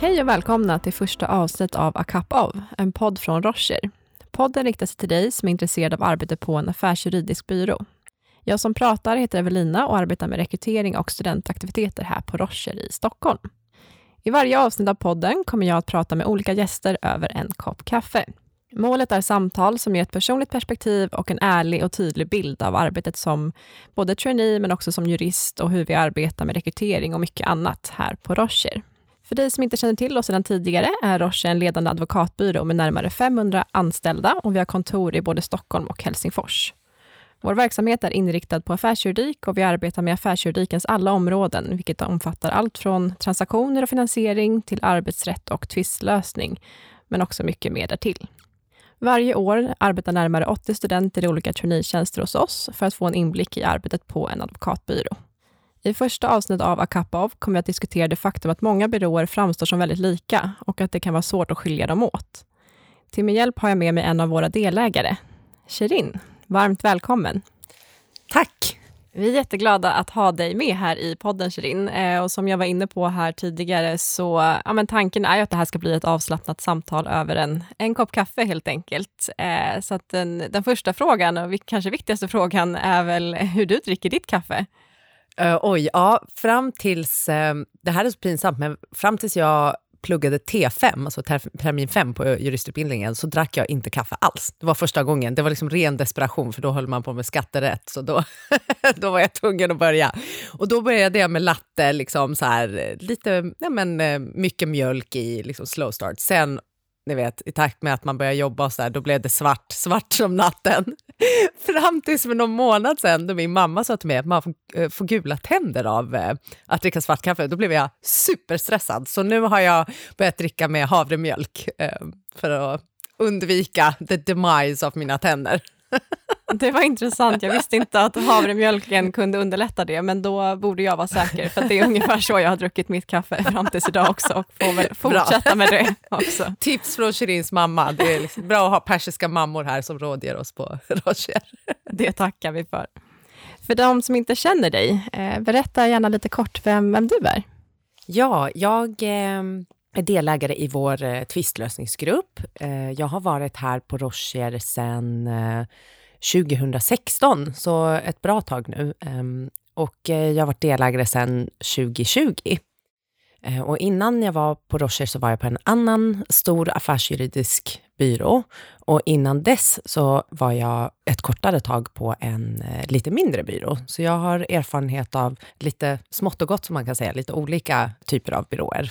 Hej och välkomna till första avsnitt av A Cup of, en podd från Rocher. Podden riktar sig till dig som är intresserad av arbete på en affärsjuridisk byrå. Jag som pratar heter Evelina och arbetar med rekrytering och studentaktiviteter här på Rocher i Stockholm. I varje avsnitt av podden kommer jag att prata med olika gäster över en kopp kaffe. Målet är samtal som ger ett personligt perspektiv och en ärlig och tydlig bild av arbetet som både trainee men också som jurist och hur vi arbetar med rekrytering och mycket annat här på Rocher. För dig som inte känner till oss sedan tidigare är Roche en ledande advokatbyrå med närmare 500 anställda och vi har kontor i både Stockholm och Helsingfors. Vår verksamhet är inriktad på affärsjuridik och vi arbetar med affärsjuridikens alla områden, vilket omfattar allt från transaktioner och finansiering till arbetsrätt och tvistlösning, men också mycket mer därtill. Varje år arbetar närmare 80 studenter i olika traineetjänster hos oss för att få en inblick i arbetet på en advokatbyrå. I första avsnittet av A Cup of kommer jag att diskutera det faktum att många byråer framstår som väldigt lika och att det kan vara svårt att skilja dem åt. Till min hjälp har jag med mig en av våra delägare, Shirin. Varmt välkommen. Tack. Vi är jätteglada att ha dig med här i podden, Shirin. Eh, och som jag var inne på här tidigare, så ja, men tanken är ju att det här ska bli ett avslappnat samtal över en, en kopp kaffe helt enkelt. Eh, så den, den första frågan, och kanske viktigaste frågan, är väl hur du dricker ditt kaffe. Uh, oj, ja, fram tills, uh, det här är så pinsamt, men fram tills jag pluggade T5, alltså ter termin 5 på juristutbildningen, så drack jag inte kaffe alls. Det var första gången. Det var liksom ren desperation, för då höll man på med skatterätt, så då, då var jag tvungen att börja. Och då började jag med latte, liksom så här, lite, nej men, eh, mycket mjölk i liksom slow start. Sen ni vet, i takt med att man börjar jobba och så där, då blev det svart, svart som natten. Fram tills för någon månad sedan då min mamma sa till mig att man får, äh, får gula tänder av äh, att dricka svart kaffe. Då blev jag superstressad. Så nu har jag börjat dricka med havremjölk äh, eh, för att undvika the demise av mina tänder. Det var intressant. Jag visste inte att havremjölken kunde underlätta det, men då borde jag vara säker, för det är ungefär så jag har druckit mitt kaffe fram tills idag också och får väl fortsätta med det också. Tips från Shirins mamma. Det är liksom bra att ha persiska mammor här som rådger oss på Rocher. Det tackar vi för. För de som inte känner dig, eh, berätta gärna lite kort vem, vem du är. Ja, jag eh, är delägare i vår eh, tvistlösningsgrupp. Eh, jag har varit här på Rocher sedan eh, 2016, så ett bra tag nu. Ehm, och eh, jag har varit delägare sedan 2020. Eh, och innan jag var på Rocher så var jag på en annan stor affärsjuridisk byrå. Och innan dess så var jag ett kortare tag på en eh, lite mindre byrå. Så jag har erfarenhet av lite smått och gott, som man kan säga, lite olika typer av byråer.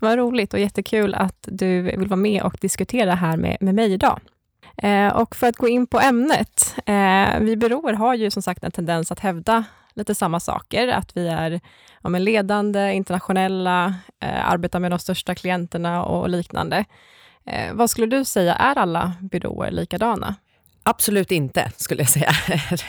Vad roligt och jättekul att du vill vara med och diskutera här med, med mig idag. Eh, och för att gå in på ämnet. Eh, vi byråer har ju som sagt en tendens att hävda lite samma saker, att vi är ja, ledande, internationella, eh, arbetar med de största klienterna och liknande. Eh, vad skulle du säga, är alla byråer likadana? Absolut inte, skulle jag säga.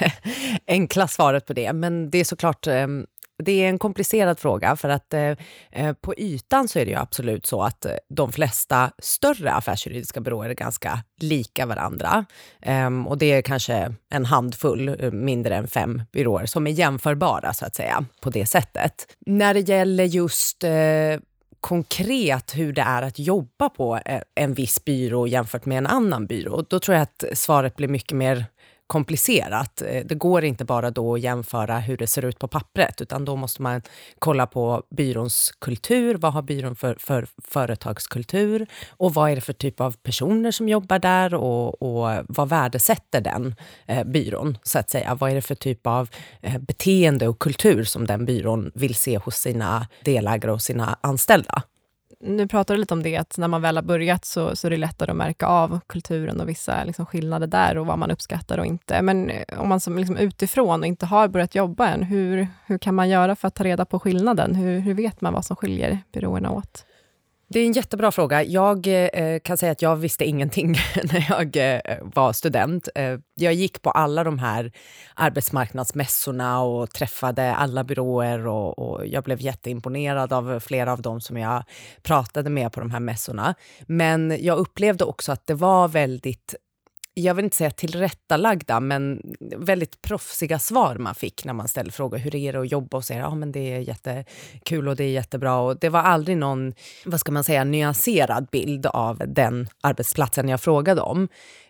Enkla svaret på det. Men det är såklart ehm, det är en komplicerad fråga för att eh, eh, på ytan så är det ju absolut så att eh, de flesta större affärsjuridiska byråer är ganska lika varandra. Ehm, och det är kanske en handfull, eh, mindre än fem byråer, som är jämförbara så att säga på det sättet. När det gäller just eh, konkret hur det är att jobba på eh, en viss byrå jämfört med en annan byrå, då tror jag att svaret blir mycket mer komplicerat. Eh, det går inte bara då att jämföra hur det ser ut på pappret, utan då måste man kolla på byråns kultur. Vad har byrån för, för företagskultur? Och vad är det för typ av personer som jobbar där? Och, och vad värdesätter den eh, byrån, så att säga? Vad är det för typ av eh, beteende och kultur som den byrån vill se hos sina delägare och sina anställda? Nu pratar du lite om det, att när man väl har börjat så, så är det lättare att märka av kulturen och vissa liksom, skillnader där och vad man uppskattar och inte. Men eh, om man som liksom utifrån och inte har börjat jobba än, hur, hur kan man göra för att ta reda på skillnaden? Hur, hur vet man vad som skiljer byråerna åt? Det är en jättebra fråga. Jag eh, kan säga att jag visste ingenting när jag eh, var student. Eh, jag gick på alla de här arbetsmarknadsmässorna och träffade alla byråer och, och, jag blev jätteimponerad av flera av dem som jag pratade med på de här mässorna. Men jag upplevde också att det var väldigt jag vill inte säga tillrättalagda, men väldigt proffsiga svar man fick när man ställde frågor. Hur är det att jobba? Och säga ja, men det är jättekul och det är jättebra. Och det var aldrig någon vad ska man säga, nyanserad bild av den arbetsplatsen jag frågade om.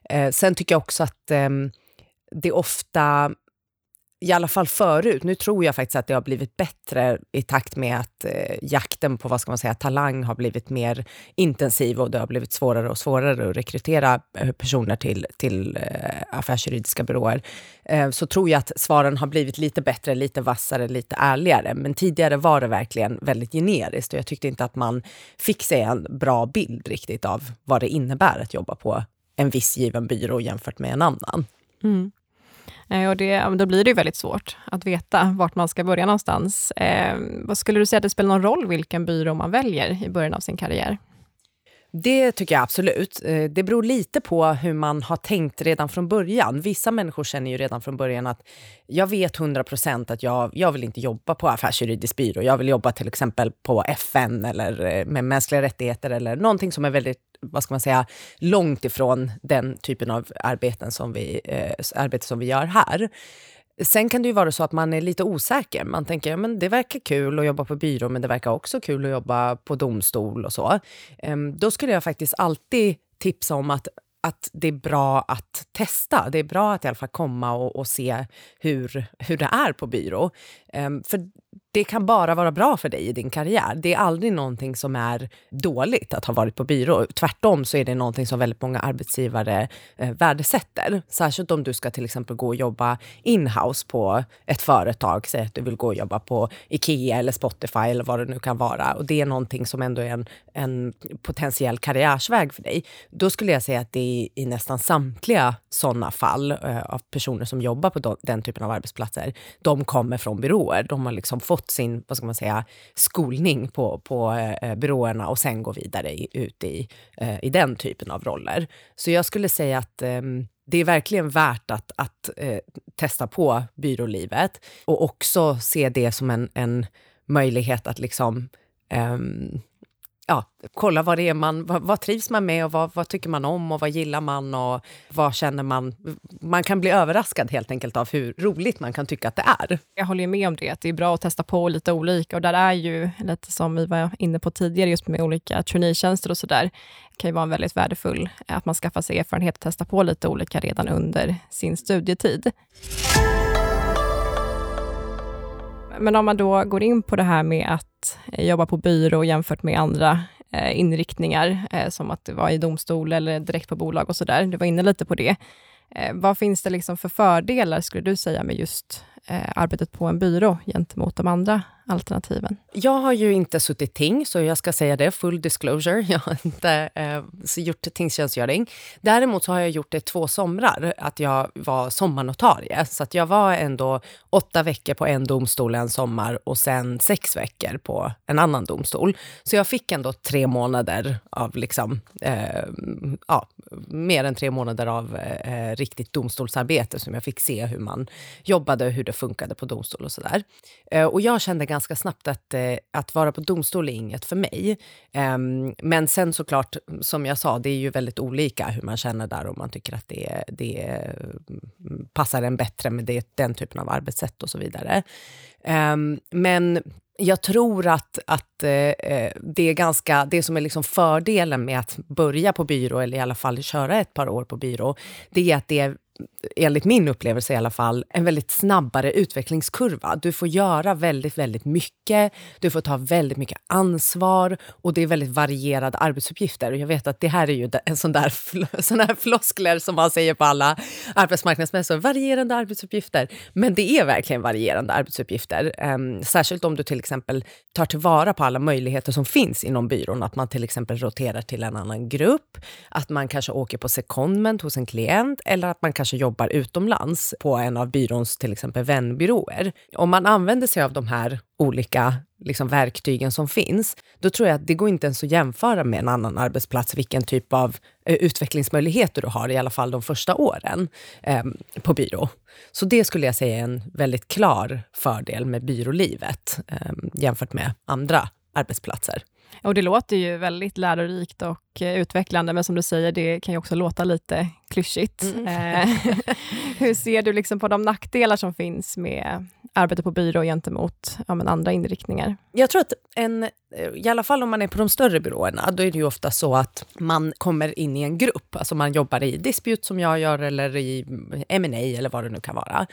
Eh, sen tycker jag också att eh, det ofta i alla fall förut, nu tror jag faktiskt att det har blivit bättre i takt med att eh, jakten på vad ska man säga, talang har blivit mer intensiv och det har blivit svårare och svårare att rekrytera eh, personer till, till eh, affärsjuridiska byråer. Eh, så tror jag att svaren har blivit lite bättre, lite vassare, lite ärligare. Men tidigare var det verkligen väldigt generiskt och jag tyckte inte att man fick sig en bra bild riktigt av vad det innebär att jobba på en viss given byrå jämfört med en annan. Mm. Eh, och det, då blir det ju väldigt svårt att veta vart man ska börja någonstans. Eh, vad skulle du säga att det spelar någon roll vilken byrå man väljer i början av sin karriär? Det tycker jag absolut. Eh, det beror lite på hur man har tänkt redan från början. Vissa människor känner ju redan från början att jag vet 100 procent att jag, jag vill inte jobba på affärsjuridisk byrå. Jag vill jobba till exempel på FN eller eh, med mänskliga rättigheter eller någonting som är väldigt vad ska man säga, långt ifrån den typen av arbeten som vi, eh, arbete som vi gör här. Sen kan det ju vara så att man är lite osäker. Man tänker, ja, men det verkar kul att jobba på byrå, men det verkar också kul att jobba på domstol och så. Ehm, då skulle jag faktiskt alltid tipsa om att att det är bra att testa. Det är bra att i alla fall komma och, och se hur, hur det är på byrå. Ehm, för det kan bara vara bra för dig i din karriär. Det är aldrig någonting som är dåligt att ha varit på byrå. Tvärtom så är det någonting som väldigt många arbetsgivare eh, värdesätter. Särskilt om du ska till exempel gå och jobba inhouse på ett företag. Säg att du vill gå och jobba på Ikea eller Spotify eller vad det nu kan vara. Och det är någonting som ändå är en, en potentiell karriärsväg för dig. Då skulle jag säga att det är i nästan samtliga sådana fall eh, av personer som jobbar på den typen av arbetsplatser, de kommer från byråer. De har liksom Liksom fått sin vad ska man säga, skolning på, på eh, byråerna och sen går vidare i, ut i, eh, i den typen av roller. Så jag skulle säga att eh, det är verkligen värt att, att eh, testa på byrålivet och också se det som en, en möjlighet att liksom um, ja, kolla vad det är man, vad, vad trivs man med och vad, vad, tycker man om och vad gillar man och vad känner man? Man kan bli överraskad helt enkelt av hur roligt man kan tycka att det är. Jag håller med om det, att det är bra att testa på lite olika och där är ju lite som vi var inne på tidigare, just med olika traineetjänster och sådär, kan ju vara väldigt värdefull, att man skaffar sig erfarenhet och testa på lite olika redan under sin studietid. Men om man då går in på det här med att eh, jobba på byrå jämfört med andra eh, inriktningar, eh, som att det var i domstol eller direkt på bolag och sådär. Du var inne lite på det. vad finns det liksom för fördelar, skulle du säga, med just arbetet på en byrå gentemot de andra alternativen? Jag har ju inte suttit ting, så jag ska säga det, full disclosure. Jag har inte eh, gjort tingstjänstgöring. Däremot så har jag gjort det två somrar, att jag var sommarnotarie. Så att jag var ändå åtta veckor på en domstol en sommar och sen sex veckor på en annan domstol. Så jag fick ändå tre månader av, liksom, eh, ja, mer än tre månader av eh, riktigt domstolsarbete som jag fick se hur man jobbade, hur det funkade på domstol och sådär. Eh, och jag kände ganska ganska snabbt att, eh, att vara på domstol är inget för mig. Um, men sen såklart, som jag sa, det är ju väldigt olika hur man känner där och man tycker att det, det mm, passar en bättre med det, den typen av arbetssätt och så vidare. Um, men jag tror att, att eh, eh, det är ganska, det som är liksom fördelen med att börja på byrå, eller i alla fall köra ett par år på byrå, det är att det är enligt min upplevelse i alla fall, en väldigt snabbare utvecklingskurva. Du får göra väldigt, väldigt mycket. Du får ta väldigt mycket ansvar och det är väldigt varierade arbetsuppgifter. Och jag vet att det här är ju en sån där sån här floskler som man säger på alla arbetsmarknadsmässor. Varierande arbetsuppgifter. Men det är verkligen varierande arbetsuppgifter. Um, särskilt om du till exempel tar tillvara på alla möjligheter som finns inom byrån. Att man till exempel roterar till en annan grupp, att man kanske åker på secondment hos en klient eller att man kanske kanske jobbar utomlands på en av byråns till exempel vänbyråer. Om man använder sig av de här olika liksom, verktygen som finns, då tror jag att det går inte ens att jämföra med en annan arbetsplats vilken typ av eh, utvecklingsmöjligheter du har, i alla fall de första åren eh, på byrå. Så det skulle jag säga är en väldigt klar fördel med byrålivet eh, jämfört med andra arbetsplatser. Och det låter ju väldigt lärorikt och eh, utvecklande, men som du säger, det kan ju också låta lite klyschigt. Mm. Eh, hur ser du liksom på de nackdelar som finns med arbete på byrå gentemot ja, men andra inriktningar? Jag tror att en, i alla fall om man är på de större byråerna, då är det ju ofta så att man kommer in i en grupp. Alltså man jobbar i dispute som jag gör eller i M&A eller vad det nu kan vara.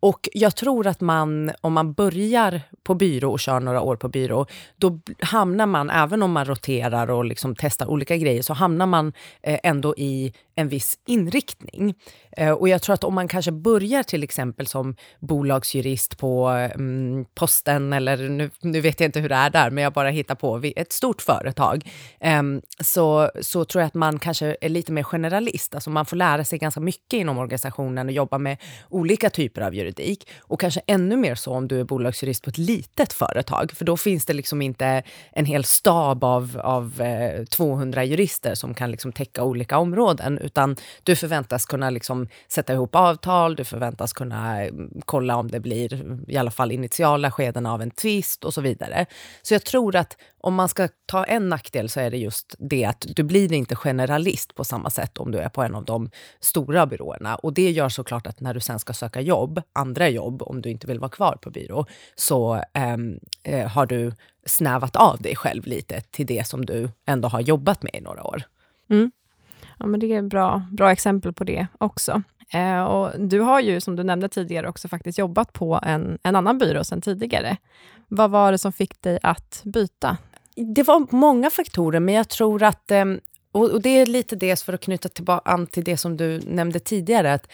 Och jag tror att man, om man börjar på byrå och kör några år på byrå, då hamnar man, även om man roterar och liksom testar olika grejer, så hamnar man eh, ändå i en viss inriktning. Eh, och jag tror att om man kanske börjar till exempel som bolagsjurist på mm, posten, eller nu, nu, vet jag inte hur det är där, men jag bara hittar på ett stort företag, eh, så, så tror jag att man kanske är lite mer generalist. Alltså man får lära sig ganska mycket inom organisationen och jobba med olika typer av juridik. Och kanske ännu mer så om du är bolagsjurist på ett litet företag, för då finns det liksom inte en hel stab av, av eh, 200 jurister som kan liksom täcka olika områden, utan du förväntas kunna liksom sätta ihop avtal, du förväntas kunna mm, kolla om det blir i alla fall initiala skeden av en tvist och så vidare. Så jag tror att om man ska ta en nackdel så är det just det att du blir inte generalist på samma sätt om du är på en av de stora byråerna. Och det gör såklart att när du sen ska söka jobb, andra jobb, om du inte vill vara kvar på byrå, så ehm, eh, har du snävat av dig själv lite till det som du ändå har jobbat med i några år. Mm. Ja, men det är bra, bra exempel på det också. Eh, och du har ju, som du nämnde tidigare, också faktiskt jobbat på en, en annan byrå sedan tidigare. Vad var det som fick dig att byta? Det var många faktorer, men jag tror att... Eh, och, det är lite det, för att knyta tillbaka an till det som du nämnde tidigare, att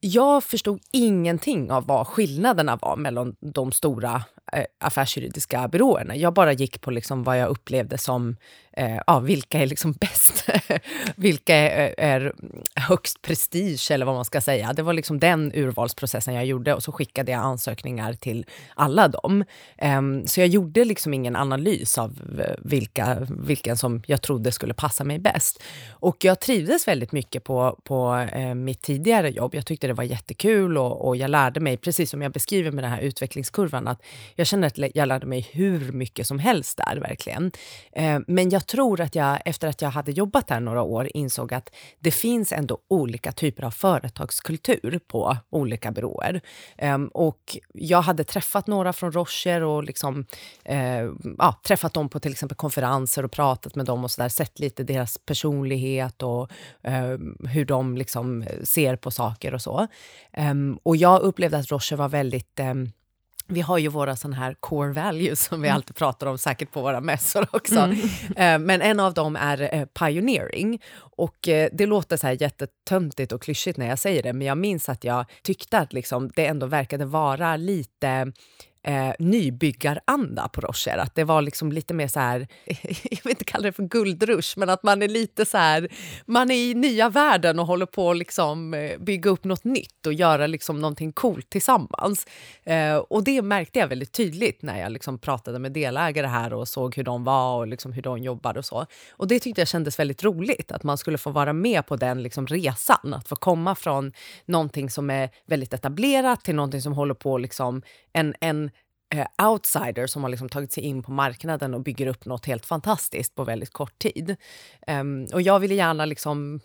jag förstod ingenting av vad skillnaderna var mellan de stora Eh, affärsjuridiska byråerna. Jag bara gick på liksom vad jag upplevde som eh, ja, vilka är liksom bäst? vilka är, är, högst prestige, eller vad man ska säga. Det var liksom den urvalsprocessen jag gjorde och så skickade jag ansökningar till alla dem. Eh, så jag gjorde liksom ingen analys av eh, vilka, vilken som jag trodde skulle passa mig bäst. Och jag trivdes väldigt mycket på, på eh, mitt tidigare jobb. Jag tyckte det var jättekul och, och jag lärde mig, precis som jag beskriver med den här utvecklingskurvan, att jag känner att jag lärde mig hur mycket som helst där, verkligen. Eh, men jag tror att jag, efter att jag hade jobbat där några år, insåg att det finns ändå olika typer av företagskultur på olika byråer. Ehm, och jag hade träffat några från Rocher och liksom, eh, ja, träffat dem på till exempel konferenser och pratat med dem och så där, sett lite deras personlighet och ehm, hur de liksom ser på saker och så. Ehm, och jag upplevde att Rocher var väldigt vi har ju våra sån här core values som vi mm. alltid pratar om, säkert på våra mässor också. Mm. Eh, men en av dem är eh, pioneering. Och eh, det låter så här jättetöntigt och klyschigt när jag säger det, men jag minns att jag tyckte att liksom det ändå verkade vara lite eh, nybyggaranda på Rocher. Att det var liksom lite mer så här, jag vill inte kalla det för guldrush, men att man är lite så här, man är i nya världen och håller på att liksom eh, bygga upp något nytt och göra liksom någonting coolt tillsammans. Eh, och det märkte jag väldigt tydligt när jag liksom pratade med delägare här och såg hur de var och liksom hur de jobbade och så. Och det tyckte jag kändes väldigt roligt, att man skulle få vara med på den liksom resan. Att få komma från någonting som är väldigt etablerat till någonting som håller på liksom en, en eh, outsider som har liksom tagit sig in på marknaden och bygger upp något helt fantastiskt på väldigt kort tid. Um, och jag ville gärna liksom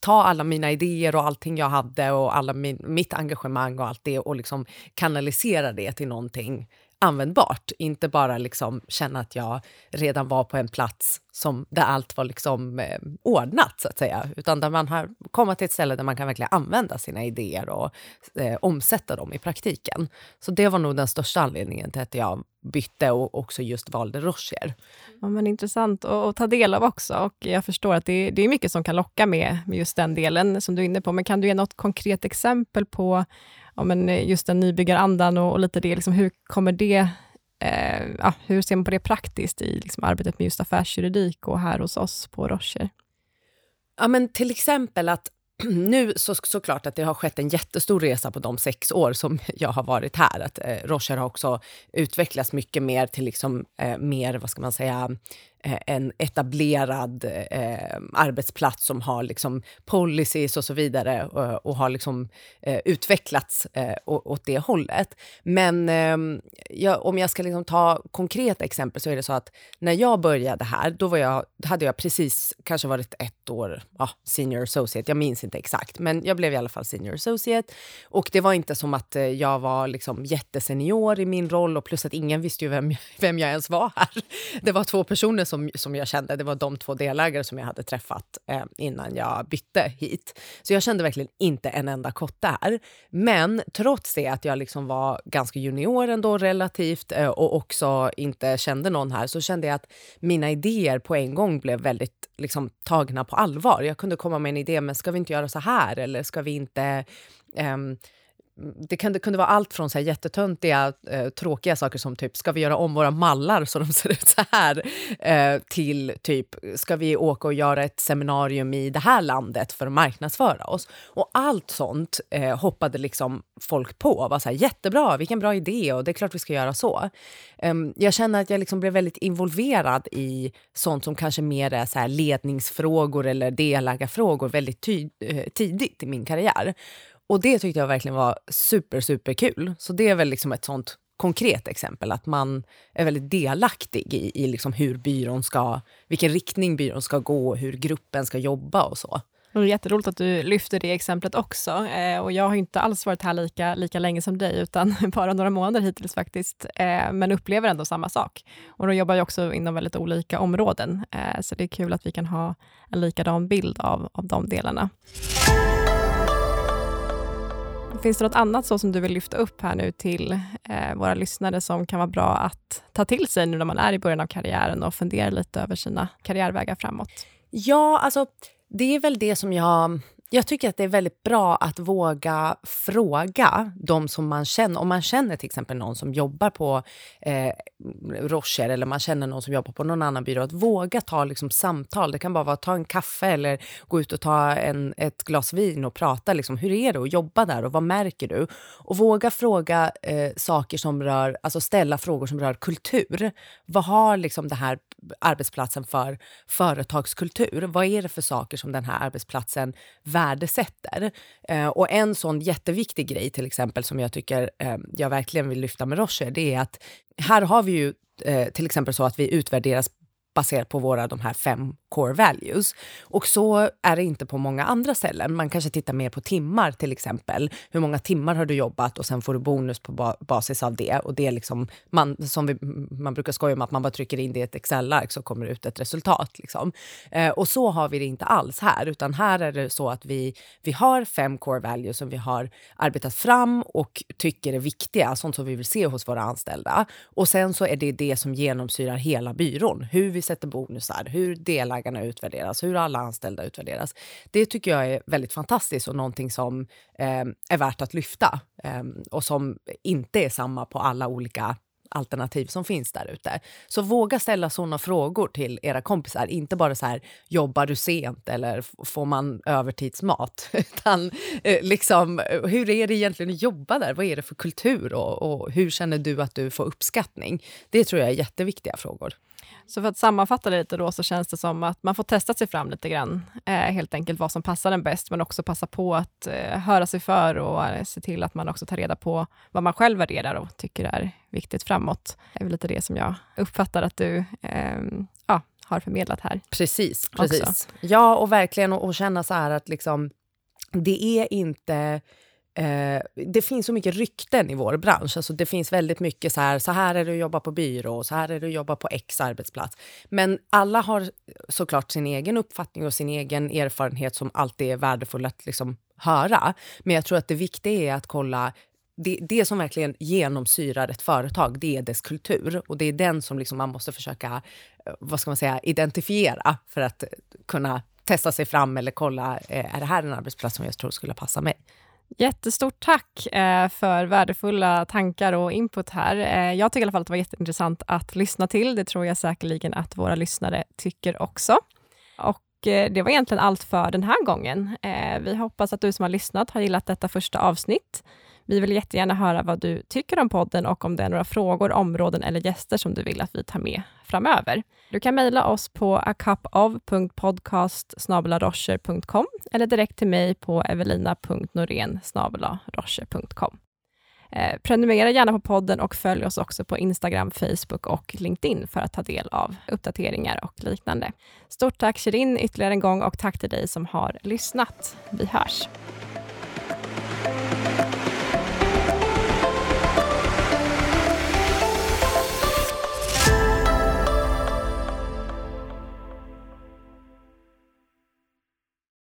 ta alla mina idéer och allting jag hade och alla min, mitt engagemang och allt det och liksom kanalisera det till någonting användbart. Inte bara liksom känna att jag redan var på en plats som, där allt var liksom, eh, ordnat, så att säga. Utan där man har kommit till ett ställe där man kan verkligen använda sina idéer och eh, omsätta dem i praktiken. Så det var nog den största anledningen till att jag bytte och också just valde Rocher. Ja, men intressant att ta del av också. Och jag förstår att det, det är mycket som kan locka med, med just den delen som du är inne på. Men kan du ge något konkret exempel på ja, men eh, just den nybyggarandan och, och lite det, liksom, hur kommer det eh, ja, hur ser man på det praktiskt i liksom, arbetet med just affärsjuridik och här hos oss på Rocher? Ja, men till exempel att nu så såklart att det har skett en jättestor resa på de sex år som jag har varit här. Att eh, Rocher har också utvecklats mycket mer till liksom, eh, mer, vad ska man säga, Eh, en etablerad eh, arbetsplats som har liksom policies och så vidare och, och har liksom eh, utvecklats eh, åt det hållet. Men eh, jag, om jag ska liksom ta konkreta exempel så är det så att när jag började här, då var jag, hade jag precis kanske varit ett år ja, senior associate. Jag minns inte exakt, men jag blev i alla fall senior associate. Och det var inte som att eh, jag var liksom jättesenior i min roll och plus att ingen visste ju vem, vem jag ens var här. Det var två personer som, som jag kände. Det var de två delägare som jag hade träffat eh, innan jag bytte hit. Så jag kände verkligen inte en enda kotte här. Men trots det att jag liksom var ganska junior ändå relativt eh, och också inte kände någon här så kände jag att mina idéer på en gång blev väldigt liksom, tagna på allvar. Jag kunde komma med en idé, men ska vi inte göra så här? Eller ska vi inte... Um, det kunde, kunde vara allt från så här jättetöntiga, eh, tråkiga saker som typ, ska vi göra om våra mallar så de ser ut så här? Eh, till typ, ska vi åka och göra ett seminarium i det här landet för att marknadsföra oss? Och allt sånt eh, hoppade liksom folk på var så här, jättebra, vilken bra idé och det är klart vi ska göra så. Ehm, jag känner att jag liksom blev väldigt involverad i sånt som kanske mer är så här ledningsfrågor eller delägarfrågor väldigt eh, tidigt i min karriär. Och det tyckte jag verkligen var super, super kul. Så det är väl liksom ett sånt konkret exempel, att man är väldigt delaktig i, i liksom hur byrån ska, vilken riktning byrån ska gå, hur gruppen ska jobba och så. Det är jätteroligt att du lyfter det exemplet också. Eh, och jag har inte alls varit här lika, lika länge som dig, utan bara några månader hittills faktiskt, eh, men upplever ändå samma sak. Och då jobbar jag också inom väldigt olika områden, eh, så det är kul att vi kan ha en likadan bild av, av de delarna. Finns det något annat så som du vill lyfta upp här nu till eh, våra lyssnare som kan vara bra att ta till sig nu när man är i början av karriären och funderar lite över sina karriärvägar framåt? Ja, alltså det är väl det som jag jag tycker att det är väldigt bra att våga fråga de som man känner. Om man känner till exempel någon som jobbar på eh, Rocher eller man känner någon som jobbar på någon annan byrå, att våga ta liksom, samtal. Det kan bara vara att ta en kaffe eller gå ut och ta en, ett glas vin och prata. Liksom, hur är det att jobba där och vad märker du? Och våga fråga eh, saker som rör, alltså ställa frågor som rör kultur. Vad har liksom den här arbetsplatsen för företagskultur? Vad är det för saker som den här arbetsplatsen värdesätter? Eh, och en sån jätteviktig grej till exempel som jag tycker eh, jag verkligen vill lyfta med Rocher, det är att här har vi ju eh, till exempel så att vi utvärderas baserat på våra de här fem core values. Och så är det inte på många andra ställen. Man kanske tittar mer på timmar till exempel. Hur många timmar har du jobbat och sen får du bonus på ba basis av det. Och det är liksom, man, som vi, man brukar skoja om att man bara trycker in det i ett Excel-ark så kommer det ut ett resultat. Liksom. Eh, och så har vi det inte alls här, utan här är det så att vi, vi har fem core values som vi har arbetat fram och tycker är viktiga, sånt som vi vill se hos våra anställda. Och sen så är det det som genomsyrar hela byrån. Hur vi sätter bonusar, hur delägarna utvärderas, hur alla anställda utvärderas. Det tycker jag är väldigt fantastiskt och någonting som eh, är värt att lyfta eh, och som inte är samma på alla olika alternativ som finns där ute. Så våga ställa såna frågor till era kompisar. Inte bara så här, jobbar du sent eller får man övertidsmat? Utan eh, liksom, eh, hur är det egentligen att jobba där? Vad är det för kultur och, och hur känner du att du får uppskattning? Det tror jag är jätteviktiga frågor. Så för att sammanfatta det lite då, så känns det som att man får testa sig fram lite grann, eh, helt enkelt vad som passar en bäst, men också passa på att eh, höra sig för och eh, se till att man också tar reda på vad man själv värderar och tycker är viktigt framåt. Det är väl lite det som jag uppfattar att du ehm, ja, har förmedlat här. Precis, precis. Ja, och verkligen att känna så här att liksom, det är inte Eh, det finns så mycket rykten i vår bransch. Alltså det finns väldigt mycket så här, så här är det att jobba på byrå, så här är det att jobba på X arbetsplats. Men alla har såklart sin egen uppfattning och sin egen erfarenhet som alltid är värdefull att liksom höra. Men jag tror att det viktiga är att kolla det, det som verkligen genomsyrar ett företag, det är dess kultur. Och det är den som liksom man måste försöka eh, vad ska man säga, identifiera för att kunna testa sig fram eller kolla, eh, är det här en arbetsplats som jag tror skulle passa mig? Jättestort tack eh, för värdefulla tankar och input här. Eh, jag tycker i alla fall att det var jätteintressant att lyssna till. Det tror jag säkerligen att våra lyssnare tycker också. Och eh, det var egentligen allt för den här gången. Eh, vi hoppas att du som har lyssnat har gillat detta första avsnitt. Vi vill jättegärna höra vad du tycker om podden och om det är några frågor, områden eller gäster som du vill att vi tar med framöver. Du kan mejla oss på acupov.podcast eller direkt till mig på evelina.norén Eh, prenumerera gärna på podden och följ oss också på Instagram, Facebook och LinkedIn för att ta del av uppdateringar och liknande. Stort tack Shirin ytterligare en gång och tack till dig som har lyssnat. Vi hörs!